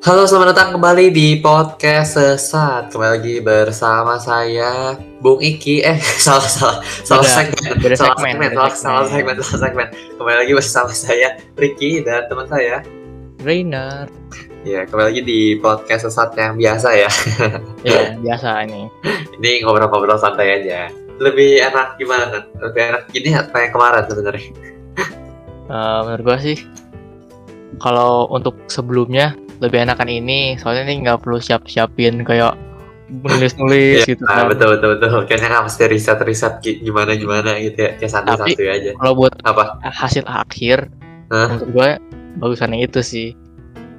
Halo, selamat datang kembali di podcast Sesat. Kembali lagi bersama saya, Bung Iki. Eh, salah salah salah Beda- segmen, beda salah segmen, segmen, salah, salah segmen. segmen, salah segmen. Kembali lagi bersama saya, Ricky dan teman saya. Rainer. Ya, kembali lagi di podcast Sesat yang biasa ya. Ya, biasa ini. Ini ngobrol-ngobrol santai aja. Lebih enak gimana kan? Lebih enak gini apa yang kemarin sebenarnya? Eh, menurut gua sih kalau untuk sebelumnya lebih enakan ini soalnya nih nggak perlu siap-siapin kayak nulis-nulis gitu Ah, kan. betul betul betul. Kayaknya nggak mesti riset-riset gi- gimana gimana gitu ya. Kayak santai-santai aja. Kalau buat Apa? hasil akhir Hah? menurut gua bagusan yang itu sih.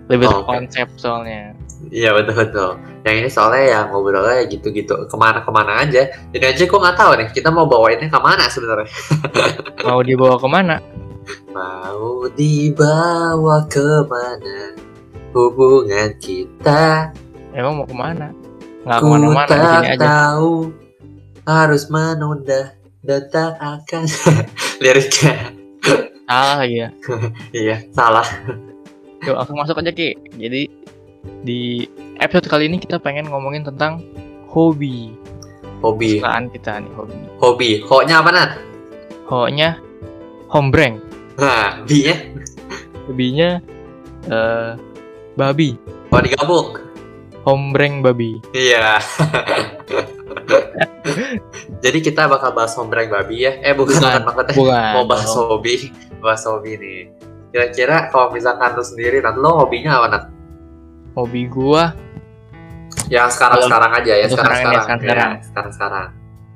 Lebih Oh, oke. terkonsep soalnya. Iya betul betul. Yang ini soalnya ya ngobrolnya gitu-gitu ke mana-kemana aja. Jadi aja gue nggak tahu nih kita mau bawainnya ke mana sebenarnya. Mau dibawa ke mana? Mau dibawa ke mana hubungan kita? Emang mau ke mana? Nggak Ku ke mana-mana di sini tak aja. tahu harus menunda dan tak akan liriknya. Salah lagi ya. Iya salah. Yuk langsung masuk aja Ki. Jadi di episode kali ini kita pengen ngomongin tentang hobi. Hobi Kesukaan kita nih hobi. hobi. Ho-nya apa nat? Ho-nya hombreng. Nah, bi-nya Hobinya eh babi. oh digabung. Hombreng babi. Iya. Jadi kita bakal bahas hombreng babi ya. Eh bukan, bukan, Bukan, Bukan. mau bahas hobi, bahas hobi nih. Kira-kira kalau misalkan lu sendiri, Nat, lo hobinya apa, Nat? hobi gua Yang sekarang-sekarang aja ya, sekarang-sekarang. sekarang ini, sekarang-sekarang. Ya, sekarang-sekarang.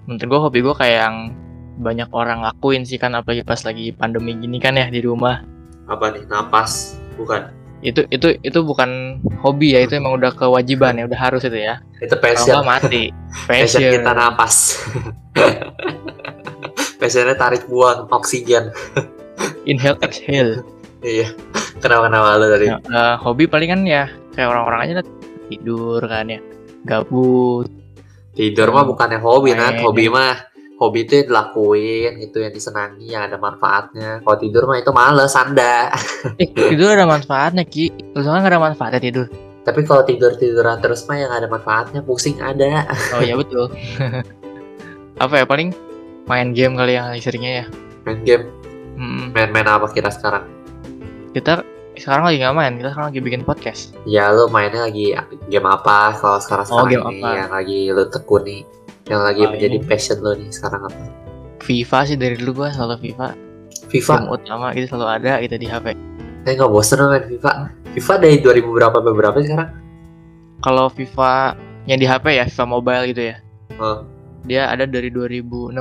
menurut gua hobi gua kayak yang banyak orang lakuin sih kan apalagi pas lagi pandemi gini kan ya di rumah. Apa nih? Napas? Bukan. Itu itu itu bukan hobi ya, itu emang udah kewajiban ya, udah harus itu ya. Itu Kalau passion. nggak mati. Passion Passion. kita napas. Passionnya tarik buang oksigen. Inhale exhale. Iya. Kenapa-kenapa lu tadi? Ya, eh, hobi paling kan ya kayak orang-orang aja tidur kan ya. Gabut. Tidur mah bukannya hobi. Main. Hobi mah hobi itu yang dilakuin, itu yang disenangi, yang ada manfaatnya. Kalau tidur mah itu males, anda. Eh, tidur ada manfaatnya Ki. Soalnya nggak ada manfaatnya tidur. Tapi kalau tidur tiduran terus mah yang ada manfaatnya, pusing ada. Oh iya betul. apa ya paling main game kali yang seringnya ya. Main game, Hmm, main-main apa kira sekarang? kita sekarang lagi nggak main, kita sekarang lagi bikin podcast. Ya lu mainnya lagi game apa? Kalau sekarang sekarang Oh, game ini apa? yang lagi lu tekuni, yang lagi menjadi ini. passion lu nih sekarang apa? FIFA sih dari dulu gua selalu FIFA. FIFA, Game utama gitu selalu ada gitu di HP. saya nggak bosen main FIFA. FIFA dari 2000 berapa sampai berapa sih sekarang? Kalau FIFA yang di HP ya, FIFA mobile gitu ya. Oh. Dia ada dari 2016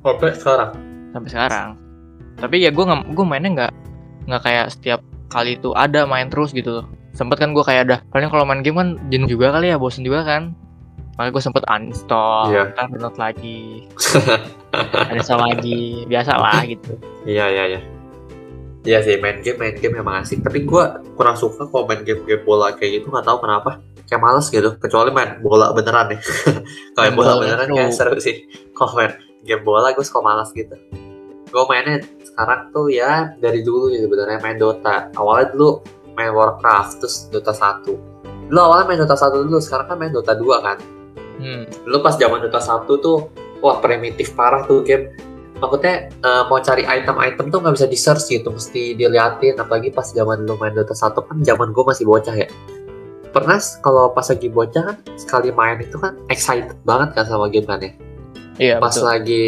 Sampai sekarang. sampai sekarang. Tapi ya gua nggak gua mainnya nggak nggak kayak setiap kali itu ada main terus gitu loh. Sempet kan gua kayak ada paling kalau main game kan jenuh juga kali ya, bosen juga kan. Makanya gue sempet uninstall, Iya. ntar download lagi, uninstall lagi, biasa lah gitu. Iya iya iya. Iya sih main game main game emang asik. Tapi gua kurang suka kalau main game-game bola kayak gitu nggak tahu kenapa. Kayak males gitu. Kecuali main bola beneran nih. kalau main bola bola beneran kayak seru sih. Kalau main game bola gue suka malas gitu. Gue mainnya sekarang tuh ya dari dulu ya sebenarnya main Dota. Awalnya dulu main Warcraft terus Dota 1. Dulu awalnya main Dota 1 dulu, sekarang kan main Dota 2 kan. Hmm. Dulu pas zaman Dota 1 tuh wah primitif parah tuh game. Maksudnya eh, mau cari item-item tuh nggak bisa di search gitu, mesti diliatin. Apalagi pas zaman lu main Dota 1 kan zaman gue masih bocah ya. Pernah kalau pas lagi bocah kan sekali main itu kan excited banget kan sama game kan ya. Iya Pas betul. lagi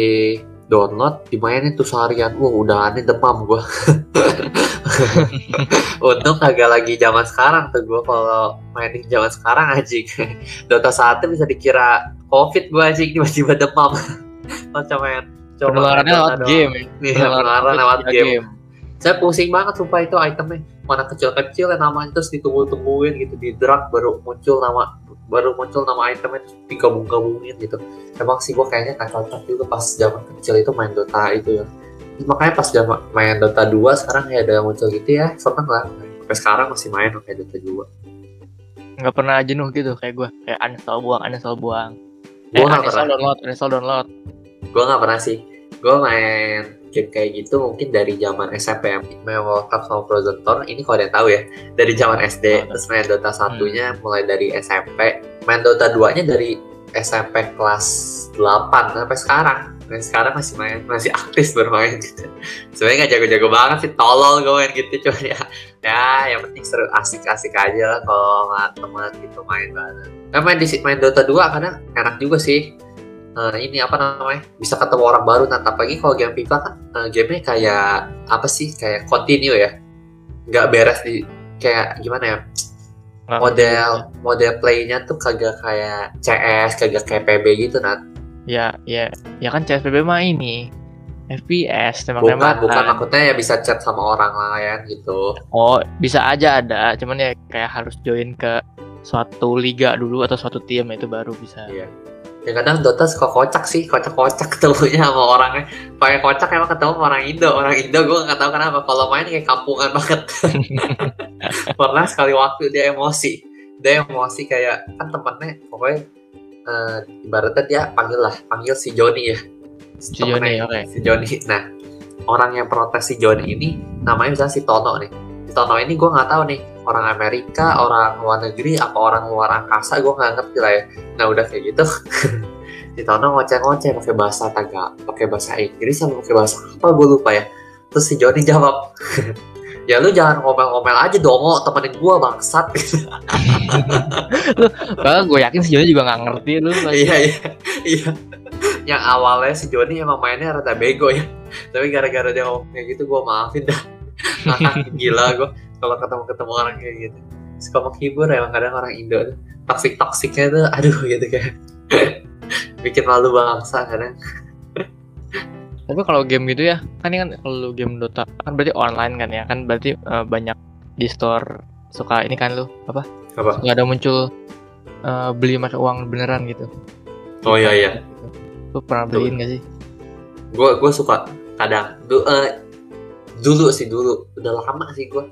download dimainin tuh seharian, wah udah aneh demam gue. Untung kagak lagi zaman sekarang tuh gue kalau mainin zaman sekarang anjing. Dota 1 bisa dikira covid gue anjing tiba-tiba demam. Macam main coba Penularannya lewat doang. game ya. Iya, penularan lewat via game. Saya pusing banget sumpah itu itemnya. Mana kecil-kecil yang namanya terus ditunggu-tungguin gitu di drag baru muncul nama baru muncul nama itemnya terus digabung-gabungin gitu. Emang sih gue kayaknya gak cocok juga pas zaman kecil itu main Dota itu ya. Makanya pas zaman main Dota 2 sekarang ya ada yang muncul gitu ya. Seneng lah. Sampai sekarang masih main kayak Dota 2. Nggak pernah jenuh gitu kayak gue. Kayak uninstall buang, uninstall buang. Gue eh, gak uninstall pernah. download, uninstall download. Gue gak pernah sih. gue main game kayak gitu mungkin dari zaman SMP main World Cup sama Frozen Throne ini kalau ada yang tahu ya dari zaman SD Oh, terus main Dota satunya mulai dari SMP main Dota 2 nya dari SMP kelas 8 sampai sekarang dan sekarang masih main masih aktif bermain gitu. Sebenarnya nggak jago-jago banget sih tolol gue main gitu cuma ya ya yang penting seru asik-asik aja lah kalau teman gitu main bareng. Nah, main di main Dota 2 kadang enak juga sih. Eh, ini apa namanya bisa ketemu orang baru. Nah apalagi kalau game FIFA kan eh, gamenya kayak apa sih kayak continue ya. Nggak beres di kayak gimana ya model model playnya tuh kagak kayak CS kagak kayak PB gitu nah ya ya ya kan CSPB mah ini FPS bukan tembak-tembakan bukan maksudnya ya bisa chat sama orang lain gitu. Oh bisa aja ada cuman ya kayak harus join ke suatu liga dulu atau suatu tim itu baru bisa. Iya. ya kadang Dota suka kocak sih kocak-kocak ketemunya sama orangnya. Pakai kocak emang ketemu sama orang Indo. Orang Indo gue nggak tahu kenapa kalau main kayak kampungan banget. Pernah sekali waktu dia emosi. Dia emosi kayak kan temennya pokoknya eh, ibaratnya dia panggil lah panggil si Joni ya. Si Joni, oke. si Joni. Nah orang yang protes si Joni ini namanya misalnya si Tono nih. Si Tono ini gue nggak tahu nih orang Amerika orang luar negeri apa orang luar angkasa gue nggak ngerti lah ya. Nah udah kayak gitu si Tono ngoceh-ngoceh pakai bahasa Taga pakai bahasa Inggris sama pakai bahasa apa gue lupa ya. Terus si Joni jawab ya lu jangan ngomel-ngomel aja dong temenin gue bangsat. Bahkan gue yakin si Joni juga nggak ngerti lu iya iya iya. Yang awalnya si Joni emang mainnya rada bego ya. Tapi gara-gara dia ngomong kayak gitu gue maafin dah. Gila gue kalau ketemu ketemu orang kayak gitu. Suka menghibur emang kadang orang Indo tuh. Toksik toksiknya tuh aduh gitu kayak. Bikin malu bangsa kadang Tapi kalau game gitu ya, kan ini kan kalau game Dota kan berarti online kan ya, kan berarti eh, banyak di store suka ini kan lu apa? Apa? Suka ada muncul eh, beli pakai uang beneran gitu. oh iya iya Lu pernah beliin gak sih? gue gue suka kadang du, eh, dulu sih dulu udah lama sih gue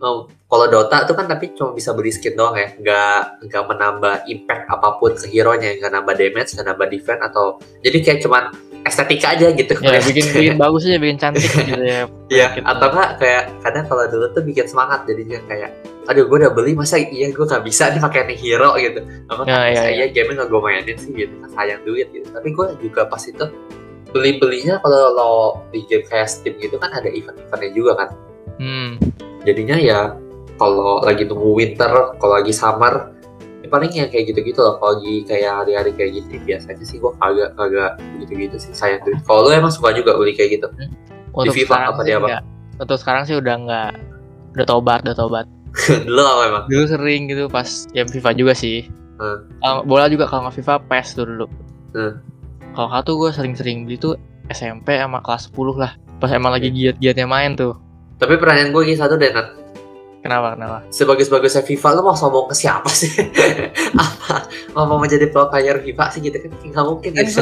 Oh, kalau Dota tuh kan tapi cuma bisa beli skin doang ya nggak nggak menambah impact apa pun ke hero nya nggak nambah damage nggak nambah defense atau jadi kayak cuman estetika aja gitu. Ya bikin bikin bagus aja, bikin cantik gitu ya. Iya, atau enggak kayak kadang kalau dulu tuh bikin semangat jadinya kayak aduh gue udah beli masa iya gue nggak bisa nih pakai nih hero gitu. Apa Ya, ya, saya game nggak gue mainin sih gitu kan sayang duit gitu. Tapi gue juga pas itu beli belinya kalau lo di game kayak Steam gitu kan ada event-eventnya juga kan. Hmm. jadinya ya kalau lagi nunggu winter kalau lagi summer paling yang kayak gitu-gitu loh kalau lagi kayak hari-hari kayak gitu biasanya sih gue kagak kagak begitu-gitu sih sayang duit kalau lu emang suka juga beli kayak gitu Untuk FIFA apa dia, Bang? nggak. Untuk sekarang sih udah nggak udah tobat, udah tobat. dulu apa emang Dulu sering gitu pas game FIFA juga sih. Hmm. Kalau bola juga kalau nggak FIFA PES tuh dulu. Hmm. Kalau nggak tuh gue sering-sering beli tuh SMP sama kelas 10 lah. Pas emang lagi giat-giatnya main tuh. Tapi pertanyaan gue gini satu deh, Nat. Kenapa? Kenapa? Sebagus-bagusnya FIFA, lu mau sombong ke siapa sih? Apa? Mau mau menjadi pro player FIFA sih gitu kan? Nggak mungkin gitu.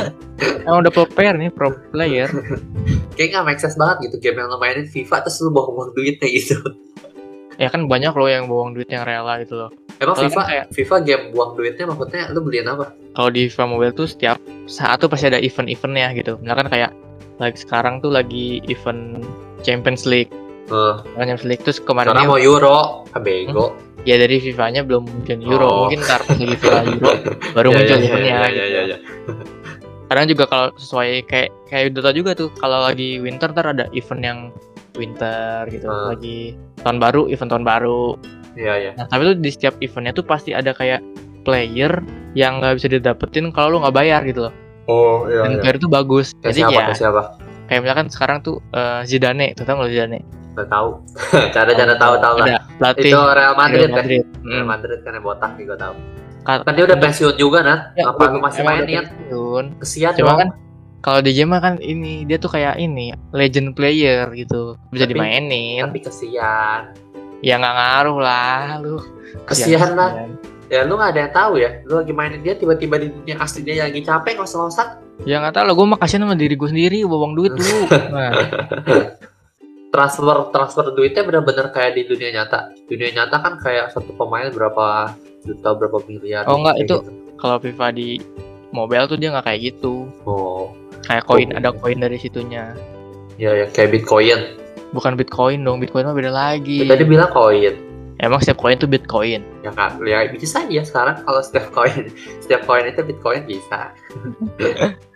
Emang udah pro player nih, pro player. Kayak nggak make sense banget gitu. Game yang lo mainin FIFA, terus lu buang-buang duitnya gitu. ya kan banyak loh yang buang duit yang rela gitu loh. Emang Kalau FIFA, kan kayak- FIFA game buang duitnya maksudnya lu beliin apa? Kalau di FIFA Mobile tuh setiap saat tuh pasti ada event-eventnya gitu. Misalkan kayak lagi sekarang tuh lagi event Champions League. Eh, Champions League terus kemarin Karena mau Euro, ah bego. ya dari FIFA-nya belum mungkin Euro, Oh. mungkin ntar pas lagi FIFA Euro baru Ya, muncul ya, ya, eventnya ya, gitu. ya, ya, ya. Kadang juga kalau sesuai kayak kayak Dota juga tuh kalau lagi winter ntar ada event yang winter gitu Ah. lagi tahun baru event tahun baru Iya, iya. nah tapi tuh di setiap eventnya tuh pasti ada kayak player yang nggak bisa didapetin kalau lu nggak bayar gitu loh Oh, iya, dan player itu bagus Kayak jadi siapa? ya Kayak siapa? kayak misalkan sekarang tuh eh, Zidane tuh tau nggak Zidane Nggak tahu. Cara-cara tahu-tahu lah. ada pelatih Itu Real Madrid Real kan? Madrid Real Hmm. Madrid kan yang botak nih gue tahu. Ka- Kan dia udah pensiun juga, Nat. ya, Apa lu masih main ya? pensiun. Kesian Cuma dong. kan kalau di game kan ini dia tuh kayak ini legend player gitu bisa Tapi- dimainin Tapi kesian. ya nggak ngaruh lah lu Kesian lah. Ya lu nggak ada yang tahu ya. Lu lagi mainin dia tiba-tiba di dunia asli dia lagi capek ngos-ngosan. ya nggak tahu lah gue mah kasihan sama diri gue sendiri bawang duit dulu nah, transfer transfer duitnya bener-bener kayak di dunia nyata. Dunia nyata kan kayak satu pemain berapa juta berapa miliar. Oh, enggak, itu gitu. kalau FIFA di mobile tuh dia nggak kayak gitu oh kayak koin Oh. ada koin dari situnya ya ya kayak bitcoin bukan bitcoin dong bitcoin mah beda lagi tadi bilang koin emang setiap koin tuh bitcoin ya kan ya bisa ya sekarang kalau setiap koin setiap koin itu bitcoin bisa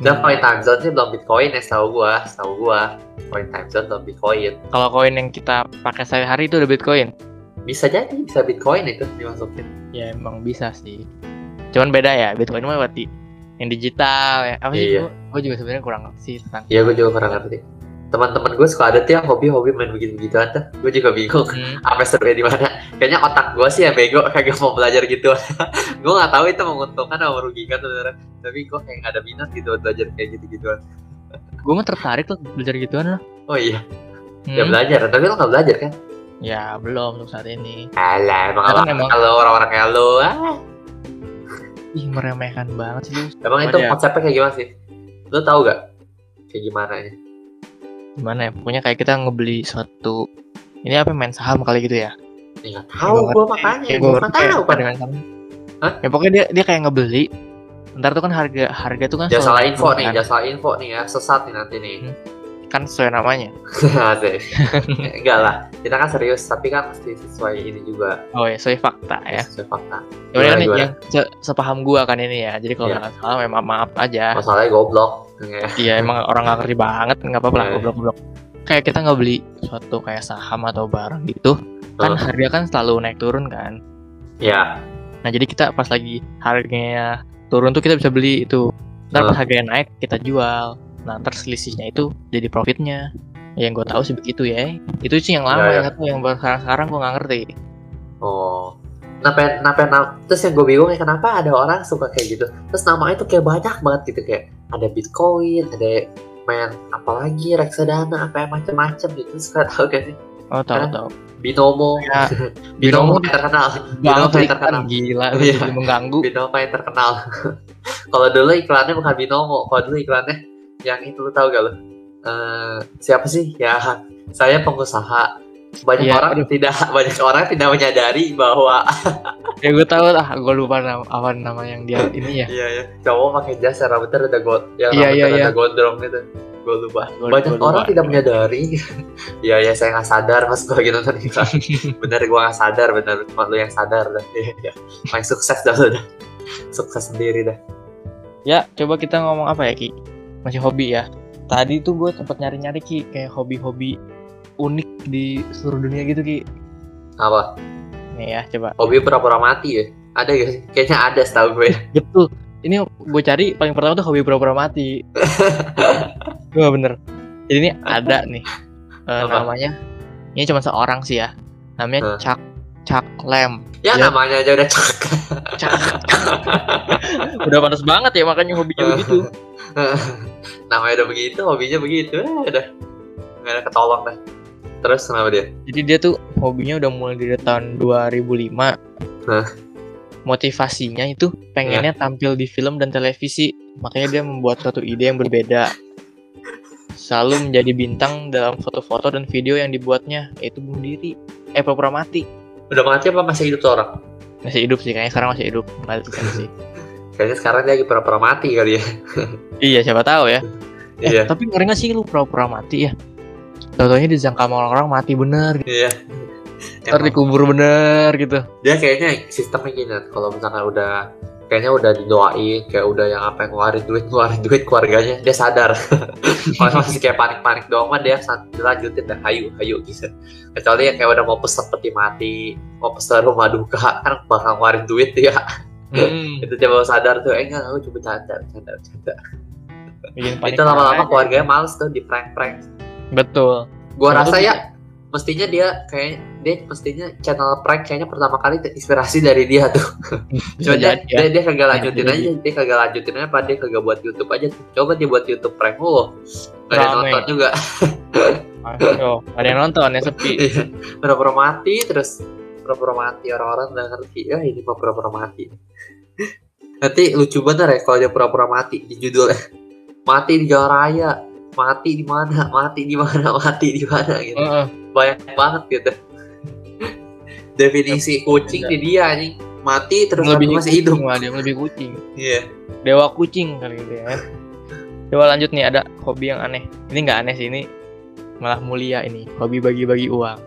dan koin time zone sih belum bitcoin ya setahu gua setahu gua. Koin time zone belum bitcoin. Kalau koin yang kita pakai sehari-hari itu udah bitcoin? Bisa jadi bisa bitcoin itu dimasukin. Ya emang bisa sih. Cuman beda ya bitcoin mah berarti yang digital ya. Apa sih Iya. gua, gua juga sebenarnya kurang ngerti tentang ya gua juga kurang ngerti teman-teman gue suka ada tuh yang hobi-hobi main begitu-begituan tuh. Gue juga bingung Hmm, apa serunya di mana. Kayaknya otak gue sih ya bego kagak mau belajar gitu. Gue nggak tahu itu menguntungkan atau merugikan sebenarnya. Tapi gue kayak nggak ada minat gitu belajar kayak gitu gituan gua mah tertarik tuh belajar gituan lah. Oh iya? Hmm, ya belajar. Tapi lo nggak belajar kan? Ya belum untuk saat ini. Alah, emang Kan kalau orang-orang kayak lo ah. ih meremehkan banget sih lu emang Apa itu dia? konsepnya kayak gimana sih? Lo tahu gak kayak gimana ya gimana ya? Pokoknya kayak kita ngebeli suatu ini apa main saham kali gitu ya? Ya, nggak tahu gue makanya gue gua nggak tahu kan main saham. Hah? ya pokoknya dia dia kayak ngebeli. Ntar tuh kan harga harga tuh kan jangan salah selalu info nih kan. jangan salah info nih ya sesat nih nanti nih. Kan sesuai namanya. Enggak lah kita kan serius tapi kan mesti sesuai ini juga. Oh ya sesuai fakta ya. Sesuai fakta. Cuman kan Gimana, gimana? yang se- sepaham gua kan ini ya. Jadi kalau Iya. nggak salah memang maaf aja. Masalahnya goblok Ya. iya emang orang nggak ngerti banget nggak apa-apa lah Iya. goblok-goblok. Kayak kita nggak beli suatu kayak saham atau barang gitu kan harga kan selalu naik turun kan. Ya nah jadi kita pas lagi harganya turun tuh kita bisa beli itu. Ntar pas harganya naik kita jual. Nah ntar selisihnya itu jadi profitnya. Yang gue tahu sih begitu ya. Itu sih yang lama Iya, iya. yang sekarang sekarang gue nggak ngerti. Oh. Kenapa, kenapa, kenapa, terus yang gue bingung ya kenapa ada orang suka kayak gitu? Terus namanya tuh kayak banyak banget gitu kayak ada bitcoin ada main apalagi reksadana apa yang macam-macam gitu. Suka tahu gak sih? Oh tahu Karena tahu. Binomo. Ya, binomo Binomo yang terkenal. Binomo yang terkenal. gila jadi mengganggu. Binomo yang terkenal. Kalau dulu iklannya bukan binomo. Kalau dulu iklannya yang itu lu tahu gak lo Eh, siapa sih? Ya saya pengusaha banyak Iya, orang aduh. tidak banyak orang tidak menyadari bahwa ya gue tahu lah. Gue lupa nama apa nama yang dia ini ya. Iya ya cowok pakai jas rambutnya rada god yang Iya, rambutnya iya, rada iya. gondrong gitu. Gue lupa. Gua- banyak gua lupa. orang tidak menyadari. Iya ya saya nggak sadar pas gue lagi nonton iklan bener gue nggak sadar bener. Cuma lu yang sadar dah. Iya iya. Main sukses dah lu dah. Sukses sendiri dah. Ya coba kita ngomong apa ya ki? Masih hobi ya? Tadi tuh gue sempat nyari-nyari ki. Kayak hobi-hobi unik di seluruh dunia gitu ki. Apa? Nih ya coba. Hobi pura-pura mati ya? Ada gak sih? Kayaknya ada setahu gue. Betul. Ini gue cari paling pertama tuh hobi pura-pura mati. Gue bener. Jadi ini ada nih. Apa? namanya ini cuma seorang sih ya. Namanya Hah. Chuck Chuck Lamb ya, Ya. namanya aja udah cakep Chuck. Udah panas banget ya makanya hobinya begitu. Namanya udah begitu hobinya begitu. Eh, udah. Nggak ada ketolong dah terus kenapa dia? Jadi dia tuh hobinya udah mulai dari tahun 2005 Hah? motivasinya itu pengennya tampil di film dan televisi. Makanya dia membuat suatu ide yang berbeda. Selalu menjadi bintang dalam foto-foto dan video yang dibuatnya yaitu bunuh diri. Eh pura-pura mati. Udah mati apa masih hidup tuh orang? Masih hidup sih kayaknya sekarang masih hidup. Sih. Kayaknya sekarang dia lagi pura-pura mati kali ya. Iya siapa tahu ya. Eh, iya tapi ngeri nggak sih lu pura-pura mati ya Tahu-taunya disangka sama orang-orang mati bener gitu. iya. Ntar dikubur bener gitu. Dia kayaknya sistemnya gini kalau misalkan udah kayaknya udah didoain kayak udah yang apa yang ngeluarin duit ngeluarin duit keluarganya dia sadar. Kalau masih kayak panik-panik doang mah dia san- dilanjutin dah hayu hayu gitu. Kecuali yang kayak udah mau pesen peti mati mau pesen rumah duka kan bakal ngeluarin duit ya. Hmm, itu dia baru sadar tuh eh enggak aku cuma canda canda canda. Panik itu lama-lama keluarganya males tuh di prank prank betul gua rasa ya mestinya dia kayak dia mestinya channel prank kayaknya pertama kali terinspirasi dari dia tuh Cuma dia, jadi ya dia, dia kagak lanjutin Bisa aja, dia kagak lanjutin aja, dia kagak buat YouTube aja. Coba dia buat YouTube prank, oh, gak ada yang Rame. nonton juga. Aduh, ada yang nonton ya sepi Iya. Pura-pura mati, terus pura-pura mati orang-orang udah ngerti, ya ini mah pura-pura mati. Nanti lucu bener ya kalau dia pura-pura mati di judulnya. Mati di jalan raya, mati di mana, mati di mana, mati di mana gitu. Heeh. Banyak banget gitu. Definisi kucing di dia nih. mati terus lebih masih hidup malah dia lebih kucing iya dewa kucing kali gitu ya coba lanjut nih ada hobi yang aneh ini nggak aneh sih ini malah mulia ini hobi bagi-bagi uang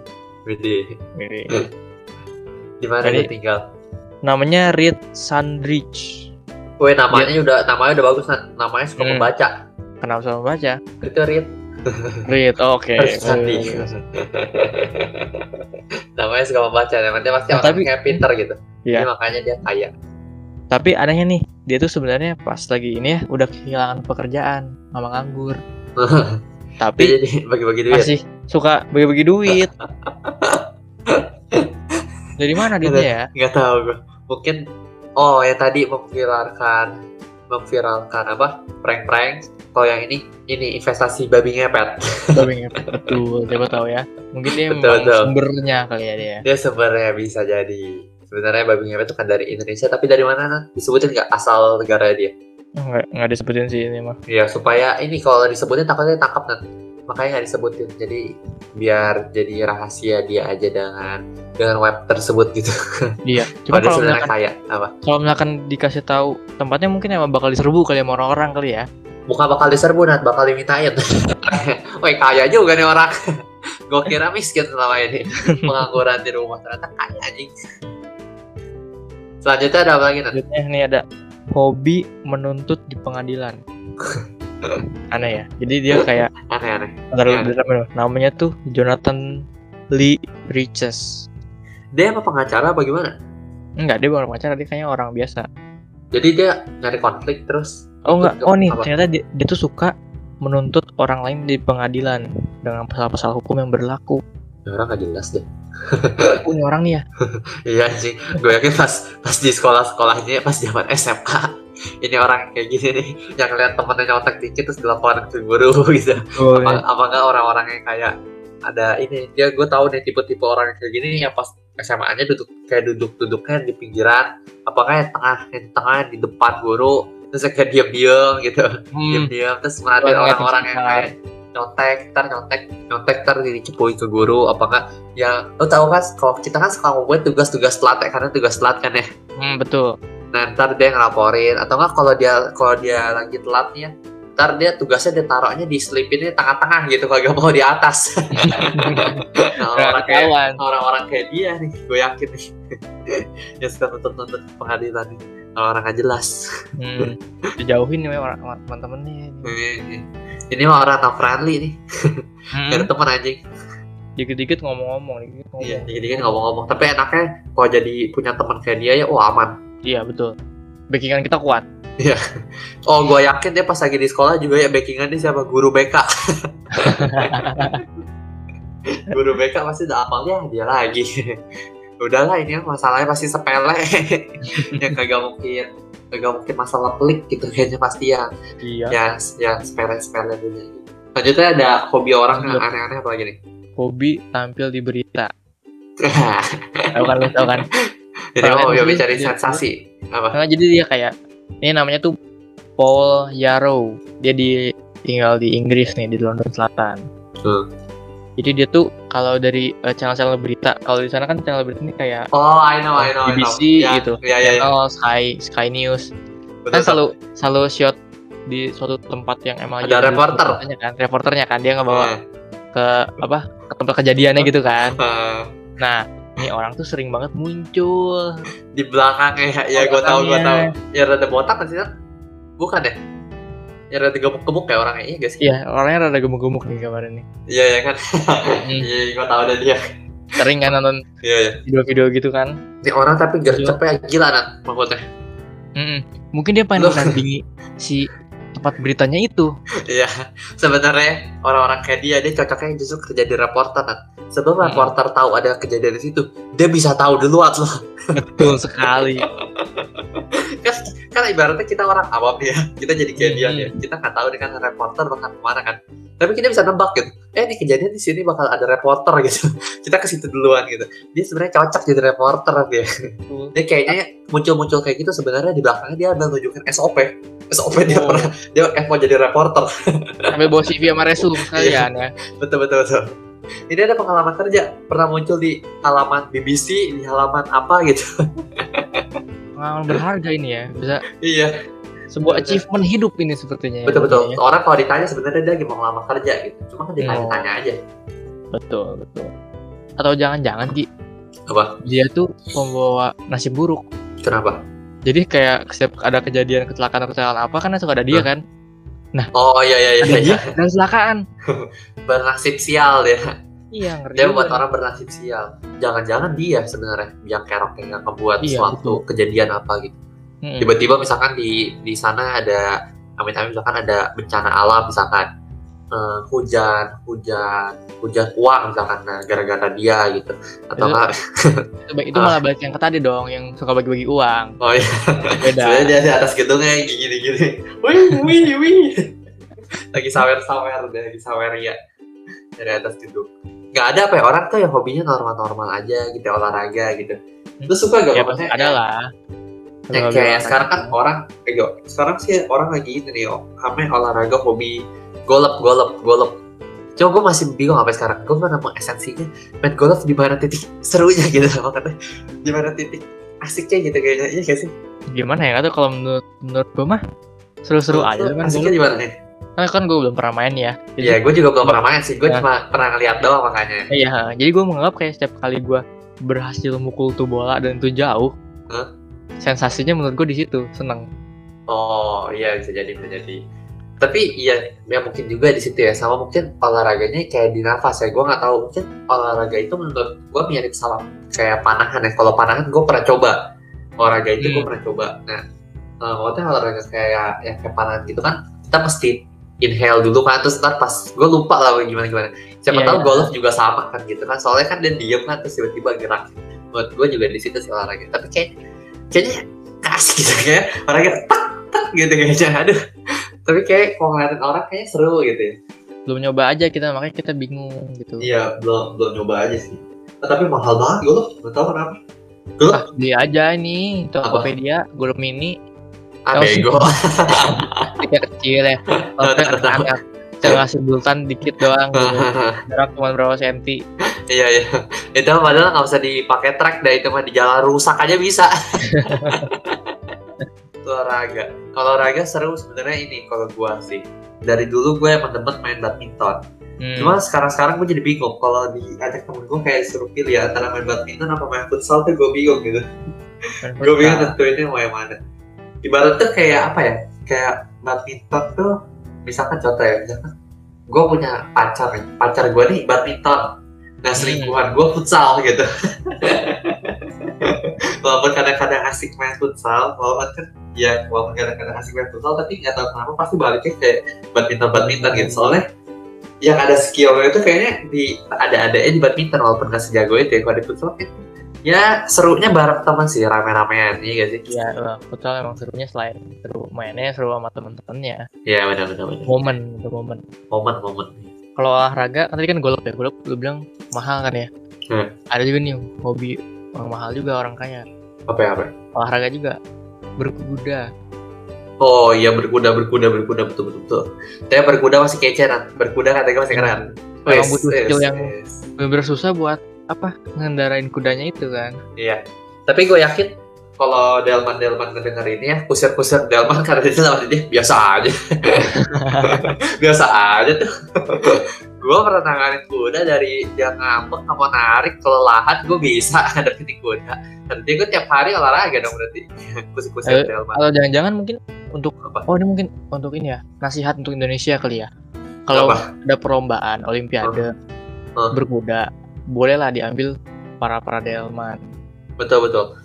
Wede. Ini. di mana dia tinggal namanya Reed Sandrich Weh namanya udah namanya udah bagus namanya suka Hmm. membaca kenapa sama baca. Itu Reed. Reed oke. Sandi. namanya suka membaca namanya pasti Nah, tapi- kayak pinter gitu. Iya. Jadi makanya dia kaya. Tapi anehnya nih dia tuh sebenarnya pas lagi ini ya udah kehilangan pekerjaan sama nganggur. Dia tapi jadi bagi-bagi duit. masih suka bagi-bagi duit. Dari mana duitnya ya? Nggak tahu gue mungkin oh ya tadi memviralkan memviralkan apa? Prank-prank. Kalau yang ini ini investasi babi ngepet. Babi ngepet betul. Siapa tahu ya. Mungkin dia Betul, betul. sumbernya kali ya dia. Dia sebenarnya bisa jadi. Sebenarnya babi ngepet itu kan dari Indonesia tapi dari mana Nat? disebutin nggak asal negara dia? Nggak nggak disebutin sih ini mah. Ya supaya ini kalau disebutin takutnya tangkap nanti makanya nggak disebutin. Jadi biar jadi rahasia dia aja dengan dengan web tersebut gitu. Iya cuma kalau misalkan kaya apa? Kalau misalkan dikasih tahu tempatnya mungkin emang bakal diserbu kali sama orang-orang kali ya. Bukan bakal diserbu Nat, bakal dimintain. Woi kaya juga nih orang. Gue kira miskin selama ini. Pengangguran di rumah ternyata kaya anjing. Selanjutnya ada apa lagi Nat? selanjutnya nih ada hobi menuntut di pengadilan aneh ya. Jadi dia kayak aneh-aneh bentar, Iya. bentar, bentar. namanya tuh Jonathan Lee Riches. Dia apa pengacara apa gimana? enggak dia bukan pacar dia kayaknya orang biasa. Jadi dia nyari konflik terus? Oh enggak. Oh nih apa? ternyata dia, dia tuh suka menuntut orang lain di pengadilan dengan pasal-pasal hukum yang berlaku. Ya orang gak jelas deh. Ini orang nih ya? Iya sih, gue yakin pas pas di sekolah-sekolahnya pas zaman SMK ini orang kayak gini nih yang lihat temennya nyontek dikit terus dilaporin ke guru gitu. oh, Apa, apa enggak orang-orang yang kayak ada ini? Dia gue tahu nih tipe-tipe orang yang kayak gini yang pas SMA-nya duduk kayak duduk-duduknya di pinggiran apakah yang tengah yang di tengah di depan guru terus kayak diam-diam gitu. Hmm, diam-diam terus merhatiin Orang orang-orang yang kayak nyontek ntar nyontek nyontek ntar dicepuin ke guru apa enggak yang lo tau kan kalau kita kan suka ngomongin tugas-tugas telat ya karena tugas telat kan ya? Hmm, betul nah ntar dia ngelaporin. Atau enggak kalau dia kalau dia lagi telat nih ya ntar dia tugasnya ditaruhnya di selipin di tengah-tengah gitu kagak mau di atas. Nah, orang kayak orang-orang kayak dia nih gue yakin nih. Yang suka nuntut-nuntut pengadilan nih kalau orang nggak jelas. Hmm, dijauhin nih orang sama teman-temannya Ini- ini mah orang tak friendly nih. Hmm, Gak ada teman anjing. Dikit-dikit ngomong-ngomong dikit ngomong. Iya, kan ngomong-ngomong. Tapi enaknya kalau jadi punya teman kayak dia ya, oh aman. Iya betul backingan kita kuat Oh, gue yakin dia pas lagi di sekolah juga ya backingan dia siapa? Guru BK. Guru BK pasti udah hafal ya dia lagi. Udahlah ini masalahnya pasti sepele. yang kagak mungkin kagak mungkin masalah pelik gitu kayaknya pasti ya iya ya ya sepele-sepele dulu. Lanjutnya ada hobi orang yang aneh-aneh apa lagi nih? hobi tampil di berita tahu kan tahu kan Jadi Keren mau hobi sih, cari dia- sensasi apa? Nah, jadi dia kayak ini namanya tuh Paul Yarrow. Dia di tinggal di Inggris nih di London Selatan. Hmm. Jadi dia tuh kalau dari eh, channel-channel berita, kalau di sana kan channel berita ini kayak Oh, I know, I know, I know. BBC Ya, gitu. Ya, ya, ya. channel Sky Sky News. Betul, Kan selalu selalu shot di suatu tempat yang emang Ada jadi reporter. reporternya kan, reporternya kan dia ngebawa Eh, ke apa ke tempat kejadiannya gitu kan. eh, Nah, ini orang tuh sering banget muncul. di belakangnya ya, gue tahu, gue tahu. Belakangnya. Ya rada botak kan sih? Bukan deh. Ya rada gemuk-gemuk kayak orangnya, iya gak sih? Iya, orangnya rada gemuk-gemuk nih kemarin nih. Iya, ya kan? Hmm, Iya, gue tahu ada dia. sering kan nonton Iya, iya. video-video gitu kan. Ini orang tapi gercepnya gila, Nat, maksudnya. Mm-mm. Mungkin dia pengen Loh. menandingi si tempat beritanya itu. Iya, sebenarnya orang-orang kayak dia, dia cocoknya justru kerja di reporter, Nat. Sebelum Hmm. reporter tahu ada kejadian di situ, dia bisa tahu duluan loh. Betul sekali. kan, kan ibaratnya kita orang awam ya, kita jadi kayak dia Hmm. ya. Kita nggak tahu nih kan reporter bakal ke mana kan. Tapi kita bisa nebak gitu. Eh, ini kejadian di sini bakal ada reporter gitu. kita ke situ duluan gitu. Dia sebenarnya cocok jadi reporter dia. Dia kayaknya muncul-muncul kayak gitu sebenarnya di belakangnya dia ada nunjukin SOP. SOP dia Oh. pernah dia mau jadi reporter. Sampai bawa CV sama resume sekalian ya. betul betul betul. Ini ada pengalaman kerja, pernah muncul di halaman BBC, di halaman apa gitu. pengalaman berharga ini ya bisa iya. sebuah Betul. achievement hidup ini sepertinya ya, betul betul. jadinya. orang kalau ditanya sebenarnya dia lagi mau ngelamar kerja gitu. Cuma kan ditanya-tanya aja. Betul betul. Atau jangan-jangan Ki. Apa? Dia tuh pembawa nasib buruk. Kenapa? Jadi kayak setiap ada kejadian kecelakaan kecelakaan apa kan suka ada dia Hah? kan oh iya iya iya, iya. dan kecelakaan bernasib sial dia. Iya ngerti dia buat orang bernasib sial. Jangan-jangan dia sebenarnya yang kerok yang ngebuat Iya, suatu kejadian apa gitu. Tiba-tiba misalkan di di sana ada amit-amit misalkan ada bencana alam misalkan eh, hujan hujan hujan uang misalkan nah, gara-gara dia gitu. Atau Itu- enggak? itu, itu malah balik yang tadi dong yang suka bagi-bagi uang. Oh iya. Beda. Sebenarnya dia di atas gedungnya gini-gini. Wih wih wih. Lagi sawer-sawer deh lagi sawer ya dari atas gedung. Nggak ada apa ya orang tuh yang hobinya normal-normal aja gitu olahraga gitu. Lu suka gak ya maksudnya ada lah. Ya, kayak sekarang kan orang eh, sekarang sih orang lagi ini nih oh, kami olahraga hobi golf golf golf Cuma gue masih bingung sampai sekarang gue mana mau esensinya main golf di mana titik serunya gitu makanya di mana titik asiknya gitu kayaknya iya gak sih gimana ya kata kalau menurut menurut gue mah seru-seru aja kan asiknya di mana nih nah, kan gue belum pernah main ya Iya, gue juga belum pernah main sih. Gue Nah. cuma pernah ngeliat doang makanya. iya jadi gue menganggap kayak setiap kali gue berhasil mukul tuh bola dan itu jauh Hah? sensasinya menurut gue di situ seneng Oh iya bisa jadi bisa jadi. Tapi iya, ya mungkin juga di situ ya. Sama mungkin olahraganya kayak di nafas ya. Gue nggak tahu mungkin olahraga itu menurut gue mirip sama kayak panahan ya. Kalau panahan gue pernah coba. Olahraga itu gue Hmm. pernah coba. Nah, eh, maksudnya olahraga kayak ya kayak panahan gitu kan. Kita mesti inhale dulu kan terus ntar pas gue lupa lah gimana gimana siapa Iya, tahu iya. golf juga sama kan gitu kan soalnya kan dia diem kan terus tiba-tiba gerak buat gue juga di situ sih olahraga tapi kayak kayaknya kasih gitu kayak olahraga tak tak gitu kayaknya aduh tapi kayak kalau ngeliatin orang kayaknya seru gitu ya. Belum nyoba aja kita makanya kita bingung gitu. Iya belum belum nyoba aja sih. Nah, tapi mahal banget golf nggak tahu kenapa. Golf ah, beli aja ini Tokopedia Golf Mini. Ah bego. tiket kecil ya. Anak saya ngasih bultan dikit doang gitu. jarak cuma berapa senti. Iya iya. Itu padahal nggak usah dipakai track dah itu mah di jalan rusak aja bisa olahraga. Kalau olahraga seru sebenarnya ini kalau gua sih. Dari dulu gue emang demen main badminton. Hmm. cuma sekarang sekarang gue jadi bingung. Kalau diajak temen gue kayak suruh pilih ya antara main badminton apa main futsal tuh gue bingung gitu. Gue bingung tentuinnya mau yang mana. Ibarat tuh kayak apa ya? Kayak badminton tuh misalkan contoh ya misalkan gue punya pacar nih. Pacar gue nih badminton. Nah selingkuhan gue futsal gitu. Walaupun kadang-kadang asik main futsal walaupun kan ya walaupun kadang-kadang asik main futsal tapi nggak tahu kenapa pasti baliknya kayak badminton badminton gitu soalnya yang ada skillnya itu kayaknya di ada adanya di badminton walaupun nggak sejago itu ya kalau di futsal kan ya serunya bareng teman sih rame-ramean iya gak sih Iya, wah, futsal emang serunya selain seru mainnya seru sama temen-temennya. iya benar benar benar Momen, itu momen. momen momen Kalau olahraga, kan tadi kan golf ya, golf lu bilang mahal kan ya. Hmm. Ada juga nih hobi orang mahal juga orang kaya. apa ya apa ya? Olahraga juga berkuda. oh iya berkuda berkuda berkuda betul betul betul saya berkuda masih kece kan berkuda katanya masih keren Emang Wes, butuh skill yang- wes. Bener-bener susah buat apa ngendarain kudanya itu kan. Iya. Tapi gue yakin kalau Delman Delman ngedenger ini ya, kusir-kusir Delman karena dia biasa aja. biasa aja tuh. Gue pernah nanganin kuda dari dia ngambek sama narik kelelahan gue bisa ngadepin kuda. Nanti gue tiap hari olahraga dong berarti. Kusir-kusir Eh. Atau jangan-jangan mungkin untuk Apa? oh ini mungkin untuk ini ya nasihat untuk Indonesia kali ya. Kalau ada perlombaan Olimpiade Hah? berkuda, bolehlah diambil para para delman. Betul betul.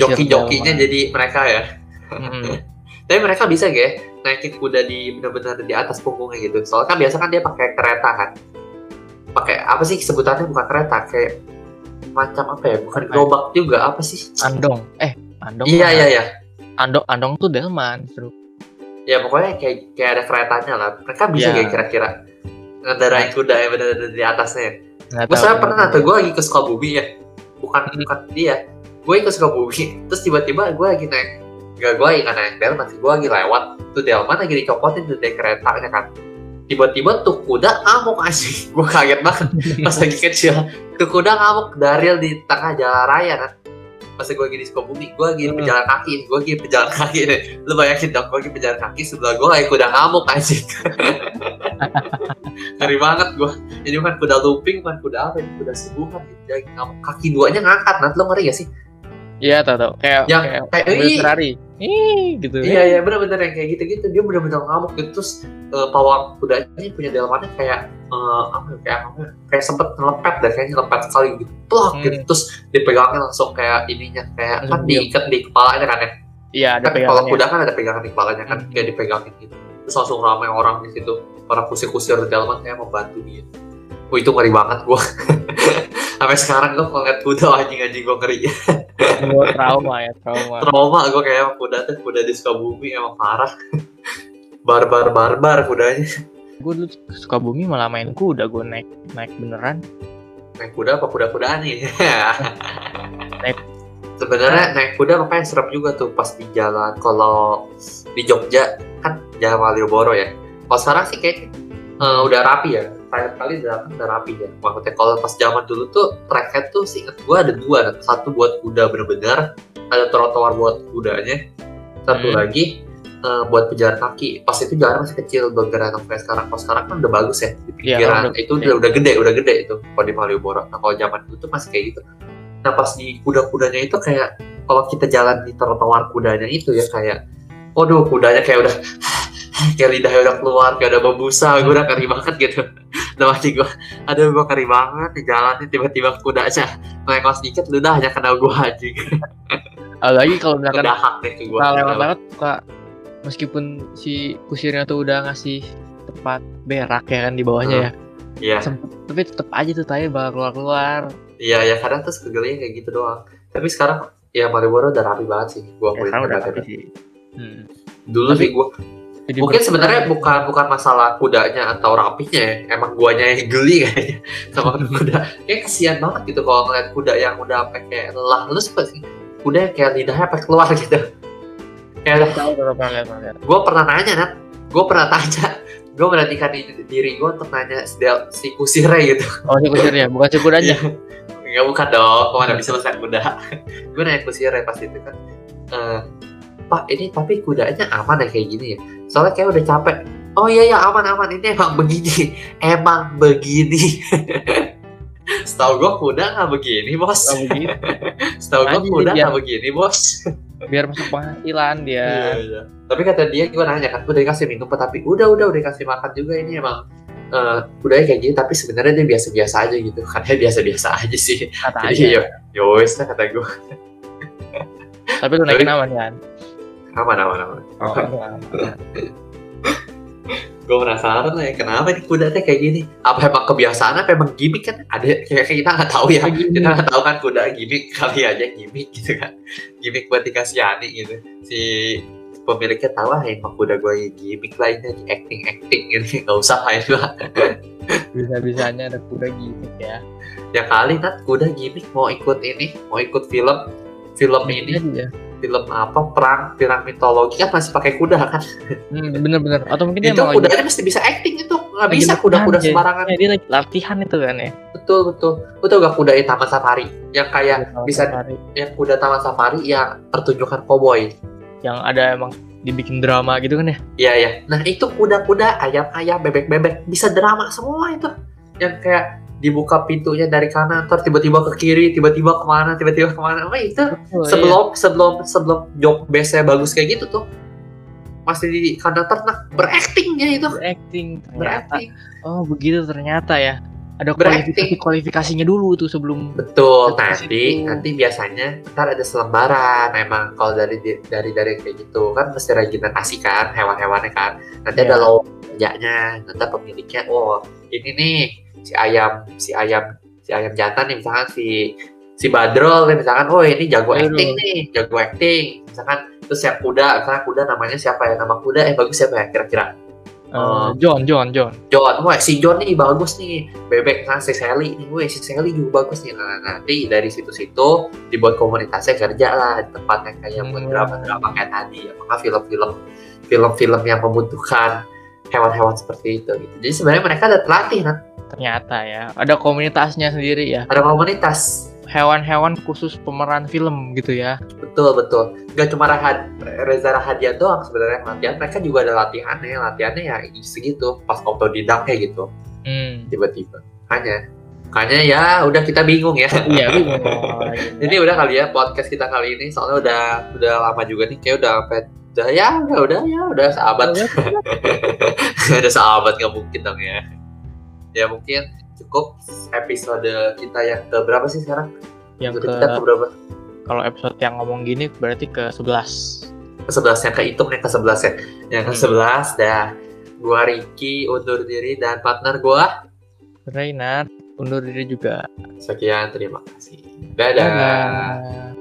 Joki-jokinya jadi mereka ya. Mm-mm. Tapi mereka bisa gak ya naikin kuda di benar-benar di atas punggungnya gitu. Soalnya kan biasa kan dia pakai kereta kan. Pakai apa sih sebutannya bukan kereta kayak macam apa ya? Bukan ya? gerobak juga apa sih? Andong. Eh, andong. Iya iya iya. Andong andong tuh delman, seru. Ya pokoknya kayak kayak ada keretanya lah. Mereka bisa Iya. gak kira-kira ngendarain kuda yang benar-benar di atasnya. Gue saya pernah tuh gue lagi ke Sukabumi ya. Bukan bukan dia. Gue ke Sukabumi. Terus tiba-tiba gue lagi naik Gak gue lagi nggak naik delman sih, gue lagi lewat. Tuh delman lagi dicopotin tuh dari keretanya kan. Tiba-tiba tuh kuda ngamuk asli gue kaget banget. Pas lagi kecil. Tuh kuda ngamuk daril di tengah jalan raya kan. Pas gue lagi di Sukabumi gue lagi Hmm. pejalan kaki. Gue lagi pejalan kaki nih. Lu bayangin dong gue lagi pejalan kaki sebelah gue kayak kuda ngamuk aja ngeri banget gue ini bukan kuda looping bukan kuda apa ini kuda subuhan. Gitu lagi ngamuk. Kaki duanya ngangkat nanti lo ngeri gak sih Iya tau tau kayak Yang kayak kayak, mobil "Ih." Ferrari. Ih gitu. Iya iya bener-bener yang kayak gitu-gitu dia bener-bener ngamuk gitu terus eh, pawang kudanya punya delmannya kayak eh, apa ya, kayak apa ya, kayak sempet ngelepet deh kayaknya lepet sekali gitu plak Hmm. gitu terus dipegangnya langsung kayak ininya kayak kan Langsung diam. diikat di kepalanya kan ya Iya ada kan kalau pegangannya. kuda kan ada pegangan di kepalanya kan Hmm. kayak dipegangin gitu terus langsung ramai orang di situ para kusir-kusir delman kayak membantu dia Wah itu ngeri banget gua. Sampai sekarang gua kalau ngeliat kuda anjing-anjing gua ngeri. Gua trauma ya trauma. trauma gue kayak kuda tuh kuda di Sukabumi emang parah. Barbar barbar kudanya. Gue dulu suka bumi malah main kuda gue naik naik beneran. naik kuda apa kuda kudaan nih Naik- sebenarnya naik kuda makanya serem juga tuh pas di jalan. Kalau di Jogja kan jalan Malioboro ya. Kalau sekarang sih kayak eh, udah rapi ya terakhir kali udah udah rapi ya. Maksudnya kalau pas zaman dulu tuh treknya tuh seinget gue ada dua satu buat kuda bener-bener ada trotoar buat kudanya satu Hmm. lagi eh, buat pejalan kaki. Pas itu jalan masih kecil belum gerak kayak sekarang. Kalau sekarang kan udah bagus ya di Iya, pinggiran udah itu gede. udah, udah gede udah gede itu kalau di Malioboro. Nah kalau zaman dulu tuh masih kayak gitu. Nah pas di kuda-kudanya itu kayak kalau kita jalan di trotoar kudanya itu ya kayak waduh kudanya kayak udah kayak lidahnya udah keluar kayak udah berbusa gue udah keri banget gitu. Nah masih gue aduh gue keri banget di jalan tiba-tiba kudanya melengos sedikit ludahnya kena gue anjing. Apalagi kalau misalkan deh ke gue kita lewat-lewat suka meskipun si kusirnya tuh udah ngasih tempat berak ya kan di bawahnya ya. iya. Sempet, tapi tetep aja tuh tai bakal keluar-keluar. iya ya kadang tuh kegelnya kayak gitu doang. Tapi sekarang ya Malioboro udah rapi banget sih gue Ya akuin sekarang udah rapi sih. Hmm. dulu Tapi- sih gue Jadi mungkin sebenarnya bukan bukan masalah kudanya atau rapinya ya. Emang guanya yang geli kayaknya. Sama kuda. Kayak kesian banget gitu kalau ngeliat kuda yang udah kayak lelah. Lu suka sih kuda yang kayak lidahnya sampai keluar gitu. Kayak gue pernah nanya Nat. Gue pernah tanya. Gue merhatikan di, diri gue untuk nanya si, kusire gitu. Oh si kusirnya bukan si kudanya. Enggak bukan dong, kok mana bisa pesan kuda. Gue nanya kusire pas itu kan eh, Pak ini tapi kudanya aman ya kayak gini ya Soalnya kayak udah capek. Oh iya ya aman aman. Ini emang begini. Emang begini. Setahu gue kuda nggak begini bos. Setahu gue kuda dia- nggak begini bos. Biar masuk penghasilan dia. Iya, iya. Tapi kata dia gue nanya kan, udah dikasih minum tapi udah udah udah dikasih makan juga ini emang eh udahnya kayak gini. Tapi sebenarnya dia biasa-biasa aja gitu. Katanya biasa-biasa aja sih. Kata jadi aja. ya yowes lah kata gue Tapi lu naikin aman kan? Aman aman aman Oh, gue penasaran lah ya kenapa nih kuda teh kayak gini? Apa emang kebiasaan apa emang gimmick kan? Ada kayak kita nggak tahu ya. Gimmick. kita nggak tahu kan kuda gimmick kali aja gimmick gitu kan. Gimmick buat dikasihani gitu. Si pemiliknya tahu lah emang kuda gue gimmick lainnya di acting acting gitu. Nggak usah main lah. Bisa-bisanya ada kuda gimmick ya. ya kali nat kuda gimmick mau ikut ini mau ikut film film ini. Film apa perang perang mitologi kan masih pakai kuda kan Hmm, bener-bener. Atau mungkin dia itu emang kudanya mesti bisa acting itu nggak bisa kuda-kuda dia. sembarangan Ya, dia lagi latihan itu kan ya. betul betul tau gak kuda di taman safari yang kayak Taman bisa- safari. yang kuda taman safari yang pertunjukan cowboy yang ada emang dibikin drama gitu kan ya. iya iya nah itu kuda-kuda ayam-ayam bebek-bebek bisa drama semua itu yang kayak dibuka pintunya dari kanan terus tiba-tiba ke kiri tiba-tiba ke mana tiba-tiba ke mana oh itu Betul, sebelum sebelum sebelum job base bagus kayak gitu tuh masih di kandang ternak beraktingnya itu iya. acting ternyata. berakting Oh, begitu ternyata ya. Ada Berakting. kualifikasi kualifikasinya dulu tuh sebelum Betul, nanti situ. nanti biasanya ntar ada selembaran emang kalau dari dari dari kayak gitu kan mesti regenerasi kan hewan-hewannya kan nanti ada Iya. kerjanya nanti pemiliknya oh ini nih si ayam si ayam si ayam jantan nih misalkan si si Badrol nih misalkan oh ini jago Badrol. acting nih jago acting misalkan terus yang kuda misalkan kuda namanya siapa ya nama kuda eh bagus siapa ya kira-kira eh, Oh. John John John. John, wah si John nih bagus nih, bebek kan si Sally nih, wah si Sally juga bagus nih. Nah, nanti dari situ-situ dibuat komunitasnya kerja lah di tempat yang kayak buat Hmm. drama-drama kayak tadi, apakah film-film film-film yang membutuhkan hewan-hewan seperti itu gitu. Jadi sebenarnya mereka ada terlatih, nah. Ternyata ya, ada komunitasnya sendiri ya. ada komunitas. hewan-hewan khusus pemeran film gitu ya. betul betul nggak cuma Rahad, Reza Rahadian doang sebenarnya latihan mereka juga ada latihannya latihannya ya segitu pas autodidak kayak gitu Hmm. tiba-tiba hanya makanya ya udah kita bingung ya Iya, bingung. ini udah kali ya podcast kita kali ini soalnya udah udah lama juga nih kayak udah sampai udah ya udah udah ya udah sahabat ada sahabat nggak mungkin dong ya ya mungkin cukup episode kita yang ke berapa sih sekarang yang ke kita ke berapa kalau episode yang ngomong gini berarti ke 11. ke sebelas yang kehitung yang ke sebelas ya yang ke Hmm. sebelas dah gua Ricky undur diri dan partner gua Reynard undur diri juga. sekian terima kasih dadah. Dadah.